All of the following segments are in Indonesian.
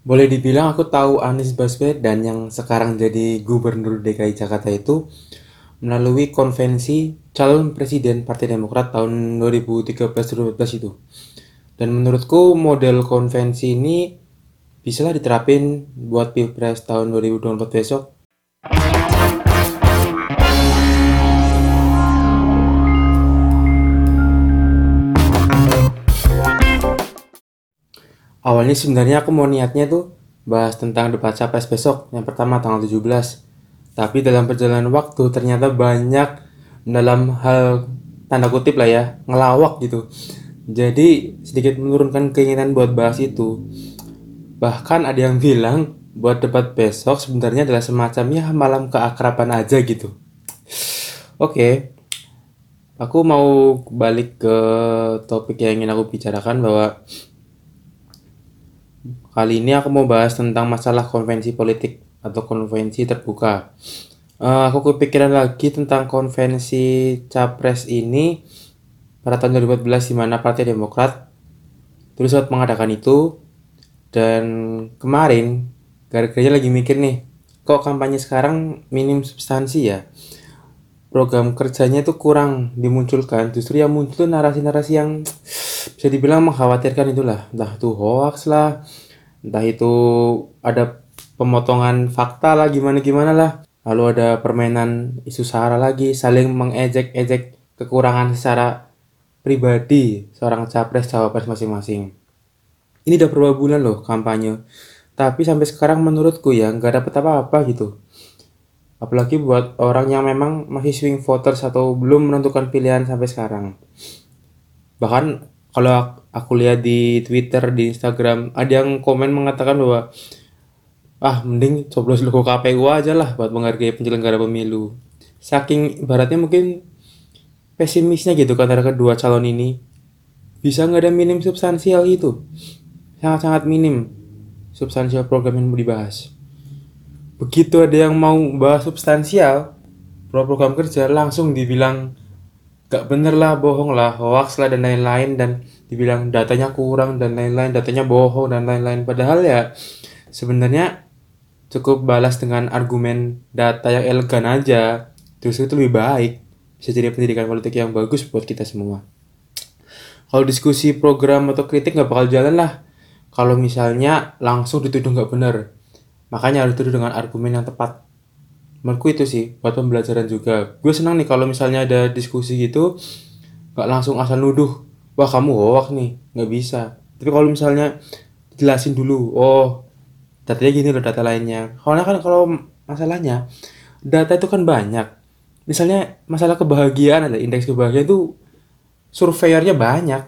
Boleh dibilang aku tahu Anies Baswedan yang sekarang jadi Gubernur DKI Jakarta itu melalui konvensi calon presiden Partai Demokrat tahun 2013-2014 itu. Dan menurutku model konvensi ini bisalah diterapin buat Pilpres tahun 2024 besok. Awalnya sebenarnya aku mau niatnya tuh bahas tentang debat capres besok, yang pertama tanggal 17. Tapi dalam perjalanan waktu ternyata banyak dalam hal tanda kutip lah ya, ngelawak gitu. Jadi sedikit menurunkan keinginan buat bahas itu. Bahkan ada yang bilang buat debat besok sebenarnya adalah semacam ya malam keakraban aja gitu. Oke, aku mau balik ke topik yang ingin aku bicarakan bahwa Kali ini aku mau bahas tentang masalah konvensi politik atau konvensi terbuka. Uh, aku kepikiran lagi tentang konvensi capres ini pada tahun 2014 di mana Partai Demokrat terus saat mengadakan itu. Dan kemarin gara-garanya lagi mikir nih kok kampanye sekarang minim substansi ya? Program kerjanya itu kurang dimunculkan. Justru yang muncul narasi-narasi yang bisa dibilang mengkhawatirkan itulah. Entah itu hoax lah entah itu ada pemotongan fakta lah gimana gimana lah. Lalu ada permainan isu sara lagi saling mengejek-ejek kekurangan secara pribadi seorang capres cawapres masing-masing. Ini udah berapa bulan loh kampanye. Tapi sampai sekarang menurutku ya nggak dapet apa-apa gitu. Apalagi buat orang yang memang masih swing voters atau belum menentukan pilihan sampai sekarang. Bahkan kalau aku lihat di Twitter, di Instagram, ada yang komen mengatakan bahwa ah mending coblos logo KPU aja lah buat menghargai penyelenggara pemilu. Saking baratnya mungkin pesimisnya gitu antara kedua calon ini. Bisa nggak ada minim substansial itu? Sangat-sangat minim substansial program yang mau dibahas. Begitu ada yang mau bahas substansial, program kerja langsung dibilang gak bener lah, bohong lah, hoax lah dan lain-lain dan dibilang datanya kurang dan lain-lain, datanya bohong dan lain-lain. Padahal ya sebenarnya cukup balas dengan argumen data yang elegan aja. Terus itu lebih baik. Bisa jadi pendidikan politik yang bagus buat kita semua. Kalau diskusi program atau kritik nggak bakal jalan lah. Kalau misalnya langsung dituduh nggak bener. Makanya harus dituduh dengan argumen yang tepat menurutku itu sih buat pembelajaran juga. Gue senang nih kalau misalnya ada diskusi gitu nggak langsung asal nuduh wah kamu hoax nih nggak bisa. Tapi kalau misalnya jelasin dulu oh datanya gini loh data lainnya. Karena kan kalau masalahnya data itu kan banyak. Misalnya masalah kebahagiaan ada indeks kebahagiaan itu surveyornya banyak.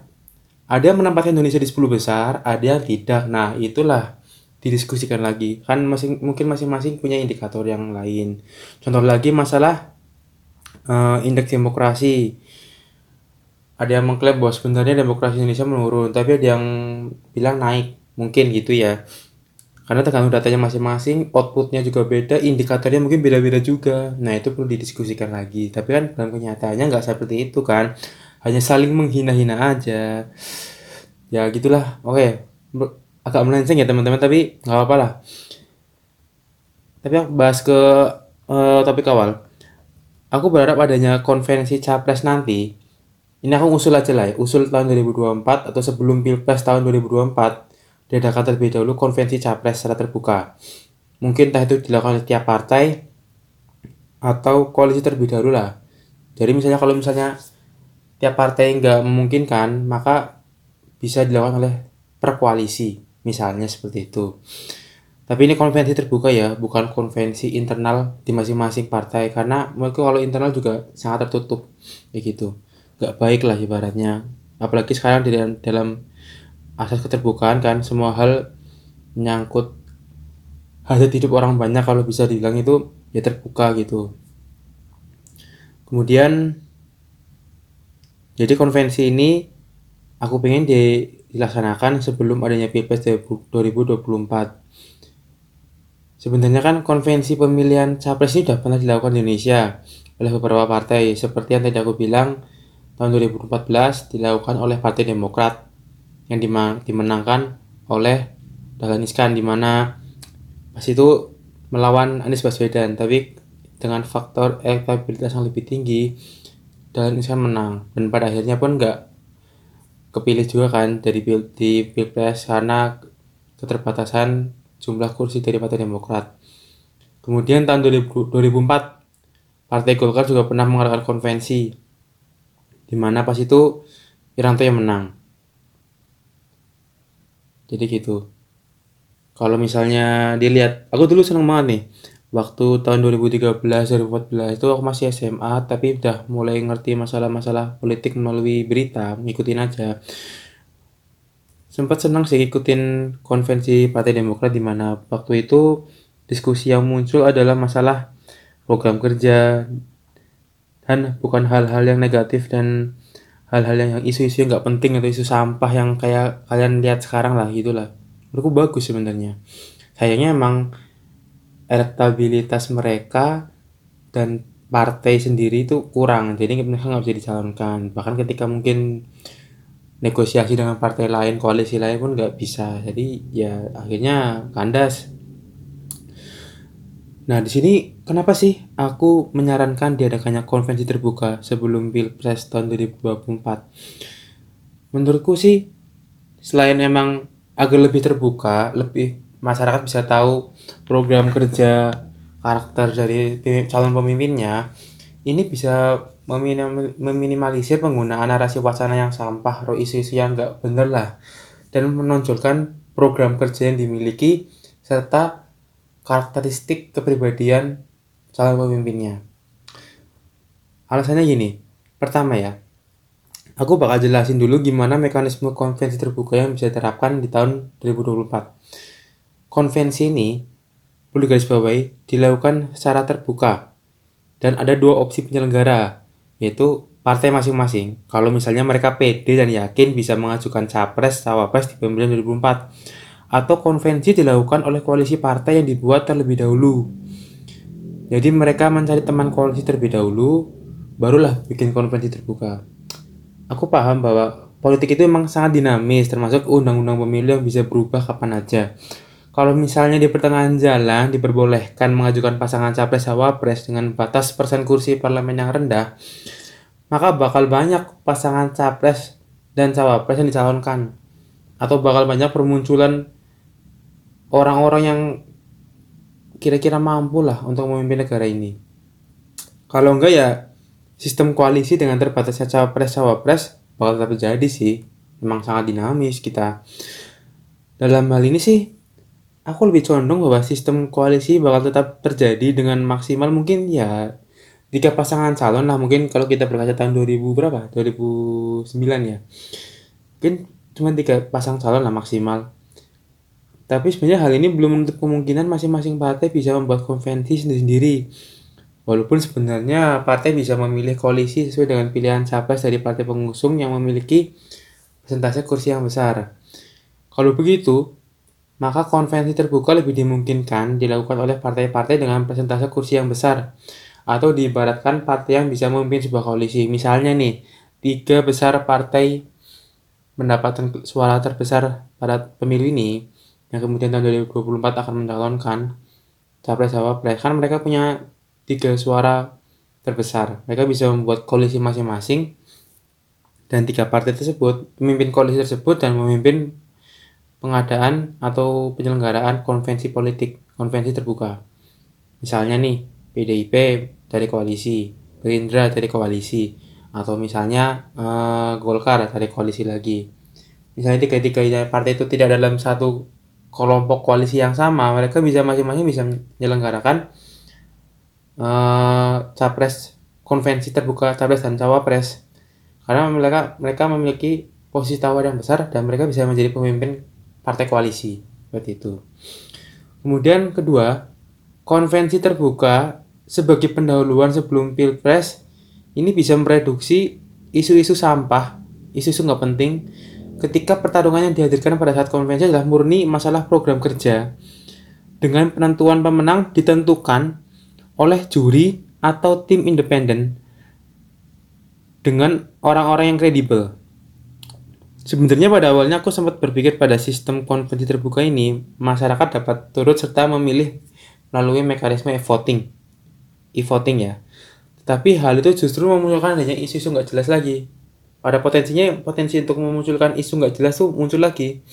Ada yang menempatkan Indonesia di 10 besar ada yang tidak. Nah itulah didiskusikan lagi. Kan masing mungkin masing-masing punya indikator yang lain. Contoh lagi masalah uh, indeks demokrasi. Ada yang mengklaim bahwa sebenarnya demokrasi Indonesia menurun tapi ada yang bilang naik. Mungkin gitu ya. Karena tergantung datanya masing-masing outputnya juga beda indikatornya mungkin beda-beda juga. Nah itu perlu didiskusikan lagi. Tapi kan dalam kenyataannya nggak seperti itu kan. Hanya saling menghina-hina aja. Ya gitulah. Oke agak melenceng ya teman-teman tapi nggak apa-apa lah. Tapi aku bahas ke uh, topik awal. Aku berharap adanya konvensi capres nanti. Ini aku usul aja lah ya, usul tahun 2024 atau sebelum pilpres tahun 2024 diadakan terlebih dahulu konvensi capres secara terbuka. Mungkin entah itu dilakukan oleh tiap partai atau koalisi terlebih dahulu lah. Jadi misalnya kalau misalnya tiap partai nggak memungkinkan maka bisa dilakukan oleh perkoalisi misalnya seperti itu. Tapi ini konvensi terbuka ya bukan konvensi internal di masing-masing partai. Karena menurutku kalau internal juga sangat tertutup kayak gitu. Gak baik lah ibaratnya. Apalagi sekarang di dalam, dalam asas keterbukaan kan semua hal menyangkut hajat hidup orang banyak. Kalau bisa dibilang itu ya terbuka gitu. Kemudian jadi konvensi ini aku pengen di dilaksanakan sebelum adanya Pilpres 2024. Sebenarnya kan konvensi pemilihan capres ini sudah pernah dilakukan di Indonesia oleh beberapa partai. Seperti yang tadi aku bilang tahun 2014 dilakukan oleh Partai Demokrat yang dimenangkan oleh Dahlan Iskan di mana pas itu melawan Anies Baswedan. Tapi dengan faktor elektabilitas yang lebih tinggi Dahlan Iskan menang. Dan pada akhirnya pun nggak kepilih juga kan dari di pilpres karena keterbatasan jumlah kursi dari Partai Demokrat. Kemudian tahun 2000, 2004 Partai Golkar juga pernah mengadakan konvensi di mana pas itu Wiranto yang menang. Jadi gitu. Kalau misalnya dilihat, aku dulu seneng banget nih. Waktu tahun 2013, 2014 itu aku masih SMA, tapi udah mulai ngerti masalah-masalah politik melalui berita, ngikutin aja. Sempat senang sih ngikutin konvensi Partai Demokrat di mana waktu itu diskusi yang muncul adalah masalah program kerja dan bukan hal-hal yang negatif dan hal-hal yang isu-isu yang nggak penting atau isu sampah yang kayak kalian lihat sekarang lah gitulah menurutku bagus sebenarnya sayangnya emang elektabilitas mereka dan partai sendiri itu kurang. Jadi mereka nggak bisa dicalonkan bahkan ketika mungkin negosiasi dengan partai lain koalisi lain pun nggak bisa. Jadi ya akhirnya kandas. Nah, di sini kenapa sih aku menyarankan diadakannya konvensi terbuka sebelum Pilpres tahun 2024? Menurutku sih selain memang agar lebih terbuka, lebih masyarakat bisa tahu program kerja karakter dari calon pemimpinnya, ini bisa meminimalisir penggunaan narasi wacana yang sampah atau isu-isu yang nggak bener lah dan menonjolkan program kerja yang dimiliki serta karakteristik kepribadian calon pemimpinnya. Alasannya gini, pertama ya, aku bakal jelasin dulu gimana mekanisme konvensi terbuka yang bisa diterapkan di tahun 2024. Konvensi ini, perlu garis bawahi, dilakukan secara terbuka dan ada dua opsi penyelenggara, yaitu partai masing-masing. Kalau misalnya mereka pede dan yakin bisa mengajukan capres, cawapres di pemilihan 2024 atau konvensi dilakukan oleh koalisi partai yang dibuat terlebih dahulu. Jadi mereka mencari teman koalisi terlebih dahulu, barulah bikin konvensi terbuka. Aku paham bahwa politik itu memang sangat dinamis, termasuk undang-undang pemilu yang bisa berubah kapan aja. Kalau misalnya di pertengahan jalan diperbolehkan mengajukan pasangan capres-cawapres dengan batas persen kursi parlemen yang rendah, maka bakal banyak pasangan capres dan cawapres yang dicalonkan atau bakal banyak permunculan orang-orang yang kira-kira mampu lah untuk memimpin negara ini. Kalau enggak ya sistem koalisi dengan terbatasnya cawapres-cawapres bakal tetap terjadi sih. Memang sangat dinamis kita. Dalam hal ini sih aku lebih condong bahwa sistem koalisi bakal tetap terjadi dengan maksimal mungkin ya tiga pasangan calon lah mungkin kalau kita berkaca tahun 2000 berapa 2009 ya mungkin cuma tiga pasang calon lah maksimal tapi sebenarnya hal ini belum menutup kemungkinan masing-masing partai bisa membuat konvensi sendiri-sendiri. Walaupun sebenarnya partai bisa memilih koalisi sesuai dengan pilihan capres dari partai pengusung yang memiliki persentase kursi yang besar. Kalau begitu, maka konvensi terbuka lebih dimungkinkan dilakukan oleh partai-partai dengan persentase kursi yang besar atau diibaratkan partai yang bisa memimpin sebuah koalisi. Misalnya nih, tiga besar partai mendapatkan suara terbesar pada pemilu ini yang kemudian tahun 2024 akan mencalonkan capres cawapres kan mereka punya tiga suara terbesar mereka bisa membuat koalisi masing-masing dan tiga partai tersebut pemimpin koalisi tersebut dan memimpin pengadaan atau penyelenggaraan konvensi politik konvensi terbuka. Misalnya nih PDIP dari koalisi Gerindra dari koalisi atau misalnya uh, Golkar dari koalisi lagi. Misalnya tiga-tiga partai itu tidak dalam satu kelompok koalisi yang sama mereka bisa masing-masing bisa menyelenggarakan uh, capres konvensi terbuka capres dan cawapres. Karena mereka mereka memiliki posisi tawar yang besar dan mereka bisa menjadi pemimpin partai koalisi seperti itu kemudian kedua konvensi terbuka sebagai pendahuluan sebelum pilpres ini bisa mereduksi isu-isu sampah isu-isu nggak penting ketika pertarungan yang dihadirkan pada saat konvensi adalah murni masalah program kerja dengan penentuan pemenang ditentukan oleh juri atau tim independen dengan orang-orang yang kredibel. Sebenarnya pada awalnya aku sempat berpikir pada sistem konvensi terbuka ini, masyarakat dapat turut serta memilih melalui mekanisme e-voting. E-voting ya. Tetapi hal itu justru memunculkan adanya isu-isu nggak jelas lagi. Pada potensinya, potensi untuk memunculkan isu nggak jelas tuh muncul lagi.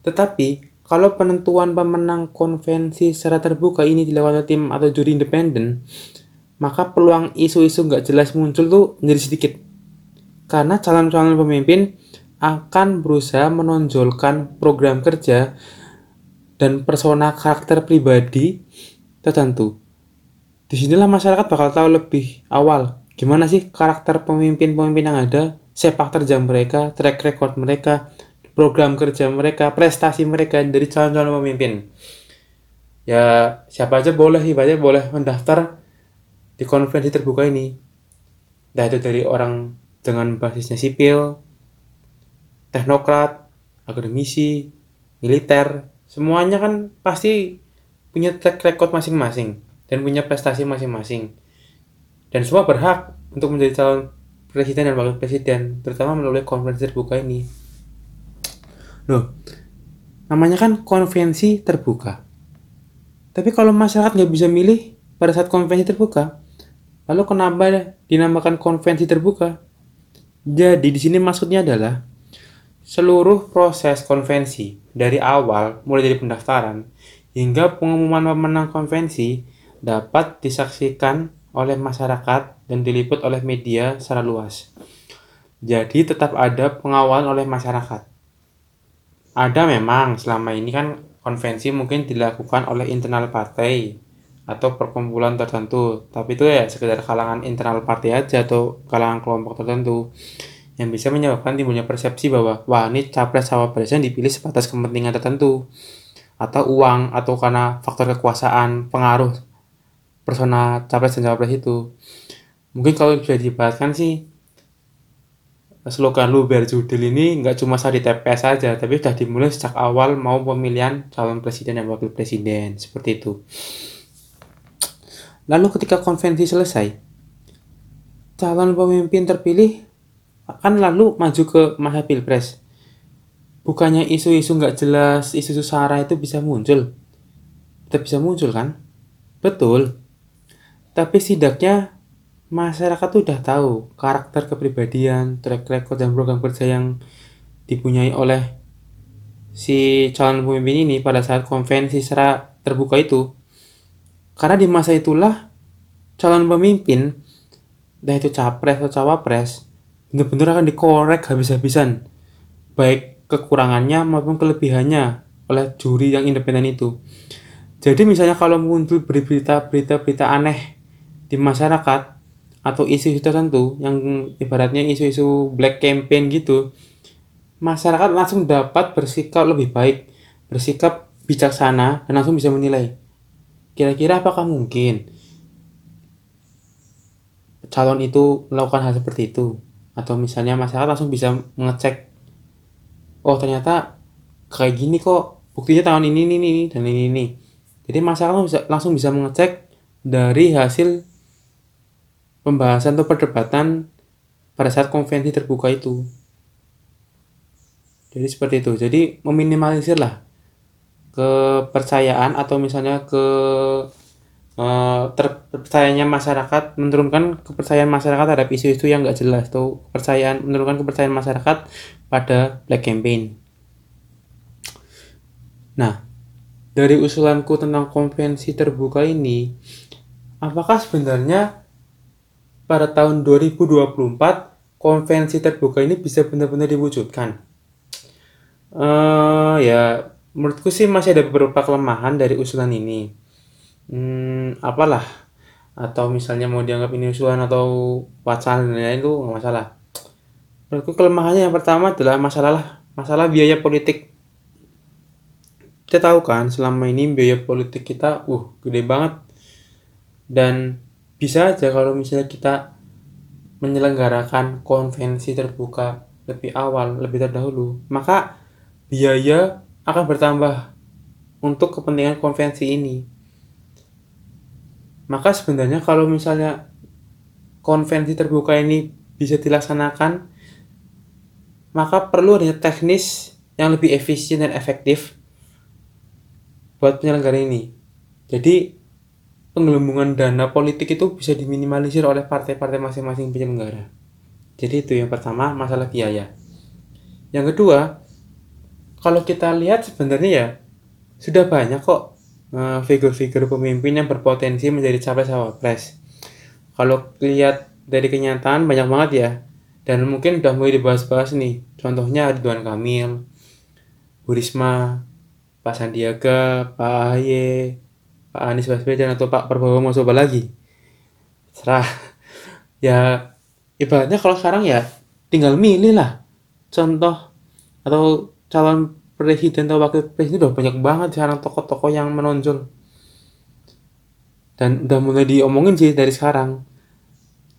Tetapi, kalau penentuan pemenang konvensi secara terbuka ini dilakukan tim atau juri independen, maka peluang isu-isu nggak jelas muncul tuh menjadi sedikit. Karena calon-calon pemimpin akan berusaha menonjolkan program kerja dan persona karakter pribadi tertentu. Di sinilah masyarakat bakal tahu lebih awal gimana sih karakter pemimpin-pemimpin yang ada, sepak terjang mereka, track record mereka, program kerja mereka, prestasi mereka dari calon-calon pemimpin. Ya siapa aja boleh, siapa aja boleh mendaftar di konferensi terbuka ini. Entah itu dari orang dengan basisnya sipil, teknokrat, akademisi, militer, semuanya kan pasti punya track record masing-masing dan punya prestasi masing-masing. Dan semua berhak untuk menjadi calon presiden dan wakil presiden, terutama melalui konferensi terbuka ini. Loh, namanya kan konvensi terbuka. Tapi kalau masyarakat nggak bisa milih pada saat konvensi terbuka, lalu kenapa dinamakan konvensi terbuka? Jadi di sini maksudnya adalah Seluruh proses konvensi, dari awal mulai dari pendaftaran hingga pengumuman pemenang konvensi dapat disaksikan oleh masyarakat dan diliput oleh media secara luas. Jadi tetap ada pengawalan oleh masyarakat. Ada memang selama ini kan konvensi mungkin dilakukan oleh internal partai atau perkumpulan tertentu, tapi itu ya sekedar kalangan internal partai aja atau kalangan kelompok tertentu yang bisa menyebabkan timbulnya persepsi bahwa wah ini capres cawapres yang dipilih sebatas kepentingan tertentu. Atau uang atau karena faktor kekuasaan pengaruh persona capres dan cawapres itu. Mungkin kalau bisa dibahatkan sih slogan lu biar judul ini nggak cuma saat di TPS saja tapi sudah dimulai sejak awal mau pemilihan calon presiden dan wakil presiden. Seperti itu. Lalu ketika konvensi selesai calon pemimpin terpilih akan lalu maju ke masa pilpres. Bukannya isu-isu nggak jelas, isu-isu sara itu bisa muncul. Tetap bisa muncul kan? Betul. Tapi setidaknya masyarakat tuh udah tahu karakter kepribadian, track record dan program kerja yang dipunyai oleh si calon pemimpin ini pada saat konvensi secara terbuka itu. Karena di masa itulah calon pemimpin, entah itu capres atau cawapres, benar-benar akan dikorek habis-habisan. Baik kekurangannya maupun kelebihannya oleh juri yang independen itu. Jadi misalnya kalau muncul berita-berita-berita aneh di masyarakat atau isu-isu tertentu yang ibaratnya isu-isu black campaign gitu masyarakat langsung dapat bersikap lebih baik bersikap bijaksana dan langsung bisa menilai kira-kira apakah mungkin calon itu melakukan hal seperti itu atau misalnya masyarakat langsung bisa mengecek oh ternyata kayak gini kok buktinya tahun ini ini, ini dan ini ini jadi masyarakat bisa, langsung bisa mengecek dari hasil pembahasan atau perdebatan pada saat konvensi terbuka itu. Jadi seperti itu. Jadi meminimalisir lah kepercayaan atau misalnya ke uh, terpercayanya masyarakat menurunkan kepercayaan masyarakat terhadap isu-isu yang nggak jelas tuh kepercayaan menurunkan kepercayaan masyarakat pada black campaign. Nah, dari usulanku tentang konvensi terbuka ini, apakah sebenarnya pada tahun 2024 konvensi terbuka ini bisa benar-benar diwujudkan? Uh, ya, menurutku sih masih ada beberapa kelemahan dari usulan ini hmm, apalah. Atau misalnya mau dianggap ini usulan atau wacana dan lain-lain itu nggak masalah. Menurutku kelemahannya yang pertama adalah masalah masalah biaya politik. Kita tahu kan selama ini biaya politik kita uh gede banget. Dan bisa aja kalau misalnya kita menyelenggarakan konvensi terbuka lebih awal, lebih terdahulu, maka biaya akan bertambah untuk kepentingan konvensi ini. Maka sebenarnya kalau misalnya konvensi terbuka ini bisa dilaksanakan, maka perlu adanya teknis yang lebih efisien dan efektif buat penyelenggara ini. Jadi penggelembungan dana politik itu bisa diminimalisir oleh partai-partai masing-masing penyelenggara. Jadi itu yang pertama masalah biaya. Yang kedua, kalau kita lihat sebenarnya ya sudah banyak kok uh, figur-figur pemimpin yang berpotensi menjadi capres cawapres. Kalau lihat dari kenyataan banyak banget ya, dan mungkin udah mulai dibahas-bahas nih. Contohnya Ridwan Kamil, Bu Risma, Pak Sandiaga, Pak Ahy, Pak Anies Baswedan atau Pak Prabowo mau coba lagi. Serah. Ya ibaratnya kalau sekarang ya tinggal milih lah. Contoh atau calon presiden atau wakil presiden udah banyak banget sekarang tokoh-tokoh yang menonjol. Dan udah mulai diomongin sih dari sekarang.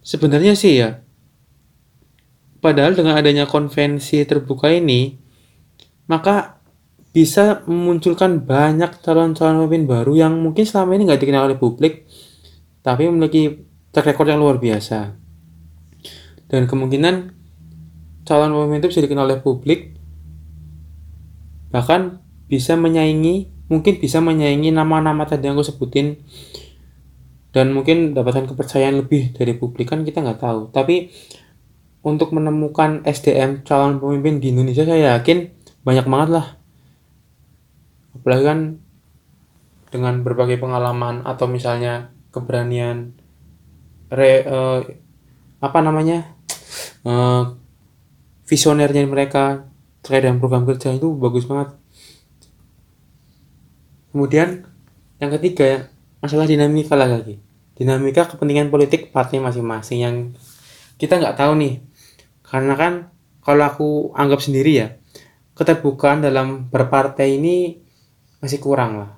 Sebenarnya sih ya, padahal dengan adanya konvensi terbuka ini, maka bisa memunculkan banyak calon-calon pemimpin baru yang mungkin selama ini nggak dikenal oleh publik, tapi memiliki track record yang luar biasa. Dan kemungkinan calon pemimpin itu bisa dikenal oleh publik, bahkan bisa menyaingi, mungkin bisa menyaingi nama-nama tadi yang aku sebutin, dan mungkin dapatkan kepercayaan lebih dari publik kan kita nggak tahu. Tapi untuk menemukan SDM calon pemimpin di Indonesia saya yakin banyak banget lah apalagi kan dengan berbagai pengalaman atau misalnya keberanian re uh, apa namanya uh, visionernya mereka terkait dengan program kerja itu bagus banget. Kemudian yang ketiga masalah dinamika lagi. Dinamika kepentingan politik partai masing-masing yang kita nggak tahu nih. Karena kan kalau aku anggap sendiri ya keterbukaan dalam berpartai ini masih kurang lah.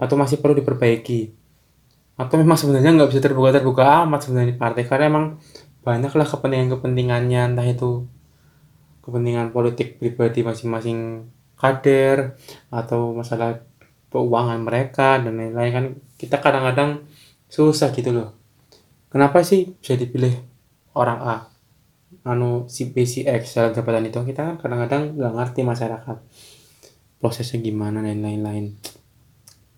Atau masih perlu diperbaiki. Atau memang sebenarnya nggak bisa terbuka terbuka amat sebenarnya partai. Karena emang banyaklah kepentingan kepentingannya entah itu kepentingan politik pribadi masing-masing kader atau masalah keuangan mereka dan lain-lain kan kita kadang-kadang susah gitu loh. Kenapa sih bisa dipilih orang A? Anu si B si X dalam jabatan itu kita kan kadang-kadang nggak ngerti masyarakat prosesnya gimana dan lain-lain.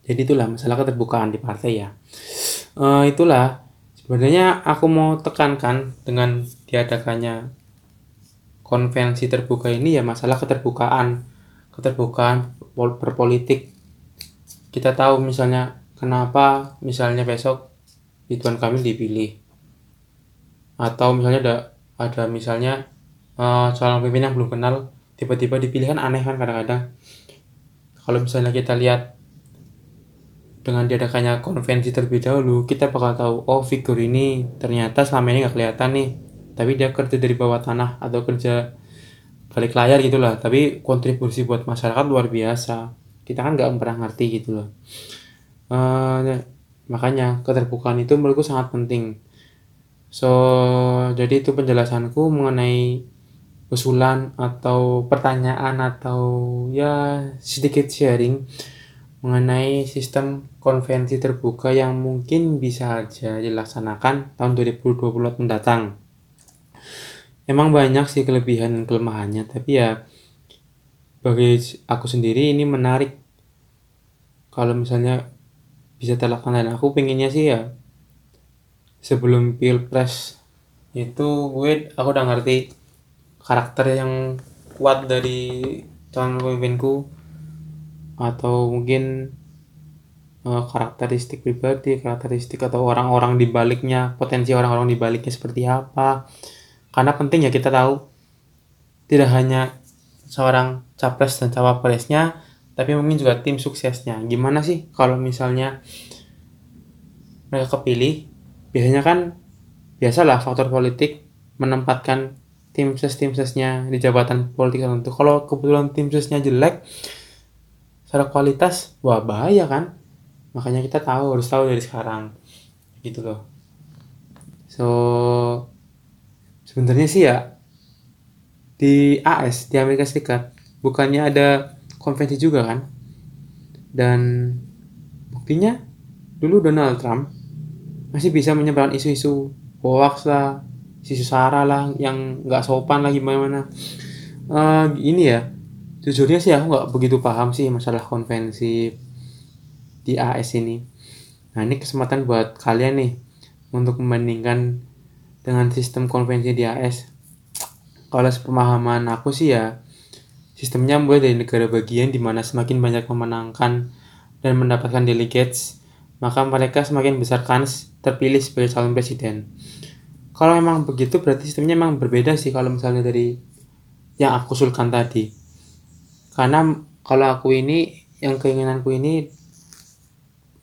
Jadi itulah masalah keterbukaan di partai ya. Uh, itulah sebenarnya aku mau tekankan dengan diadakannya konvensi terbuka ini ya masalah keterbukaan. Keterbukaan berpolitik. Kita tahu misalnya kenapa misalnya besok Ridwan Kamil dipilih. Atau misalnya ada ada misalnya uh, calon pemimpin yang belum kenal tiba-tiba dipilih kan aneh kan kadang-kadang. Kalau misalnya kita lihat dengan diadakannya konvensi terlebih dahulu kita bakal tahu oh figur ini ternyata selama ini nggak kelihatan nih tapi dia kerja dari bawah tanah atau kerja balik layar gitulah tapi kontribusi buat masyarakat luar biasa. Kita kan nggak pernah ngerti gitu loh. Uh, makanya keterbukaan itu menurutku sangat penting. So jadi itu penjelasanku mengenai usulan atau pertanyaan atau ya sedikit sharing mengenai sistem konvensi terbuka yang mungkin bisa aja dilaksanakan tahun 2020 mendatang. Emang banyak sih kelebihan dan kelemahannya, tapi ya bagi aku sendiri ini menarik kalau misalnya bisa terlaksana dan aku pengennya sih ya sebelum pilpres itu gue aku udah ngerti karakter yang kuat dari calon pemimpinku atau mungkin uh, karakteristik pribadi, karakteristik atau orang-orang di baliknya, potensi orang-orang di baliknya seperti apa. Karena penting ya kita tahu tidak hanya seorang capres dan cawapresnya, tapi mungkin juga tim suksesnya. Gimana sih kalau misalnya mereka kepilih? Biasanya kan biasalah faktor politik menempatkan tim ses tim sesnya di jabatan politik tertentu kalau kebetulan tim sesnya jelek secara kualitas wah bahaya kan makanya kita tahu harus tahu dari sekarang gitu loh so sebenarnya sih ya di AS di Amerika Serikat bukannya ada konvensi juga kan dan buktinya dulu Donald Trump masih bisa menyebarkan isu-isu hoax lah si Sara lah yang nggak sopan lah gimana Uh, ini ya, jujurnya sih aku nggak begitu paham sih masalah konvensi di AS ini. Nah, ini kesempatan buat kalian nih untuk membandingkan dengan sistem konvensi di AS. Kalau sepemahaman aku sih ya, sistemnya mulai dari negara bagian di mana semakin banyak memenangkan dan mendapatkan delegates, maka mereka semakin besar kans terpilih sebagai calon presiden. Kalau memang begitu berarti sistemnya memang berbeda sih kalau misalnya dari yang aku usulkan tadi. Karena kalau aku ini yang keinginanku ini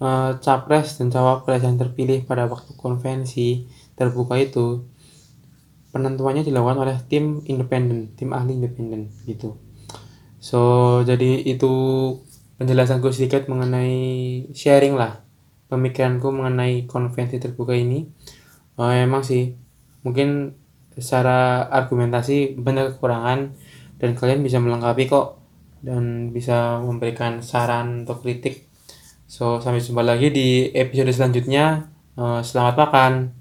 uh, capres dan cawapres yang terpilih pada waktu konvensi terbuka itu penentuannya dilakukan oleh tim independen, tim ahli independen gitu. So, jadi itu penjelasanku sedikit mengenai sharing lah pemikiranku mengenai konvensi terbuka ini. Uh, emang sih mungkin secara argumentasi banyak kekurangan dan kalian bisa melengkapi kok dan bisa memberikan saran atau kritik. So, sampai jumpa lagi di episode selanjutnya. Uh, selamat makan.